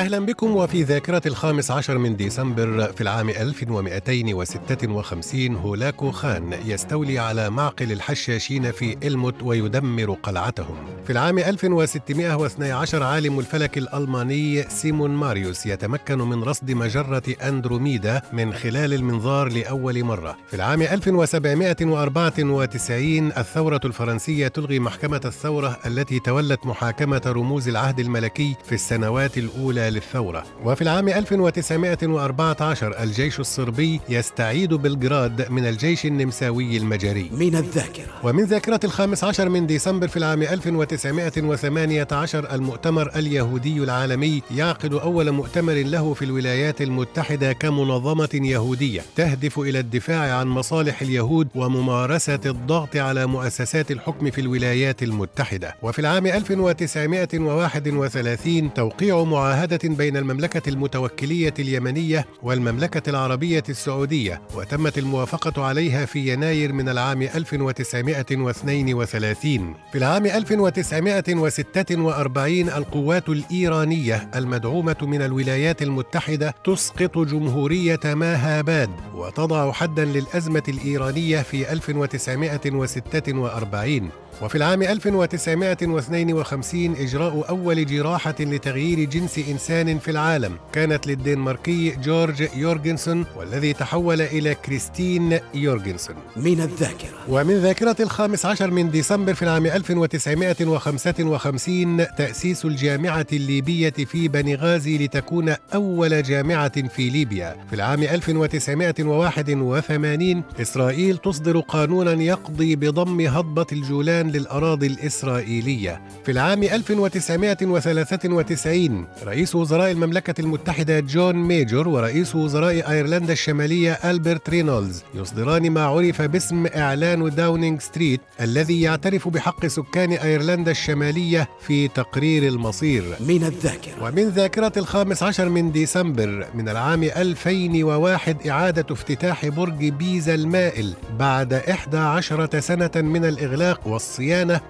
أهلا بكم وفي ذاكرة الخامس عشر من ديسمبر في العام 1256 هولاكو خان يستولي على معقل الحشاشين في إلموت ويدمر قلعتهم. في العام 1612 عالم الفلك الألماني سيمون ماريوس يتمكن من رصد مجرة أندروميدا من خلال المنظار لأول مرة. في العام 1794 الثورة الفرنسية تلغي محكمة الثورة التي تولت محاكمة رموز العهد الملكي في السنوات الأولى للثورة وفي العام 1914 الجيش الصربي يستعيد بلغراد من الجيش النمساوي المجري. من الذاكرة. ومن ذاكرة الخامس عشر من ديسمبر في العام 1918 المؤتمر اليهودي العالمي يعقد أول مؤتمر له في الولايات المتحدة كمنظمة يهودية تهدف إلى الدفاع عن مصالح اليهود وممارسة الضغط على مؤسسات الحكم في الولايات المتحدة. وفي العام 1931 توقيع معاهدة بين المملكة المتوكلية اليمنية والمملكة العربية السعودية وتمت الموافقة عليها في يناير من العام 1932 في العام 1946 القوات الإيرانية المدعومة من الولايات المتحدة تسقط جمهورية ماهاباد وتضع حدا للأزمة الإيرانية في 1946 وفي العام 1952 إجراء أول جراحة لتغيير جنس إنسان في العالم. كانت للدنماركي جورج يورغنسون والذي تحول إلى كريستين يورغنسون من الذاكرة. ومن ذاكرة الخامس عشر من ديسمبر في العام 1955 تأسيس الجامعة الليبية في بنغازي لتكون أول جامعة في ليبيا. في العام 1981 إسرائيل تصدر قانونا يقضي بضم هضبة الجولان للأراضي الإسرائيلية. في العام 1993 رئيس وزراء المملكة المتحدة جون ميجور ورئيس وزراء أيرلندا الشمالية ألبرت رينولدز يصدران ما عرف باسم إعلان داونينغ ستريت الذي يعترف بحق سكان أيرلندا الشمالية في تقرير المصير. من الذاكرة. ومن ذاكرة الخامس عشر من ديسمبر من العام 2001 إعادة افتتاح برج بيزا المائل بعد 11 سنة من الإغلاق والصيانة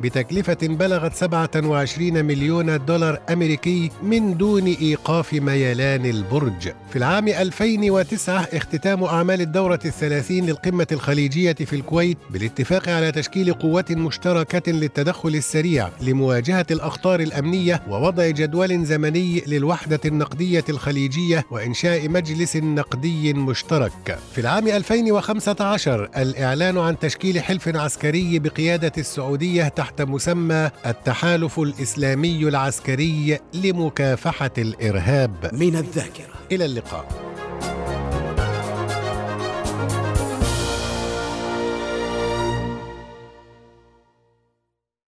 بتكلفة بلغت 27 مليون دولار أمريكي من دون إيقاف ميلان البرج. في العام 2009 اختتام أعمال الدورة الثلاثين للقمة الخليجية في الكويت بالاتفاق على تشكيل قوات مشتركة للتدخل السريع لمواجهة الأخطار الأمنية ووضع جدول زمني للوحدة النقدية الخليجية وإنشاء مجلس نقدي مشترك. في العام 2015 الإعلان عن تشكيل حلف عسكري بقيادة السعودية تحت مسمى التحالف الإسلامي العسكري لمكافحة الإرهاب. من الذاكرة. إلى اللقاء.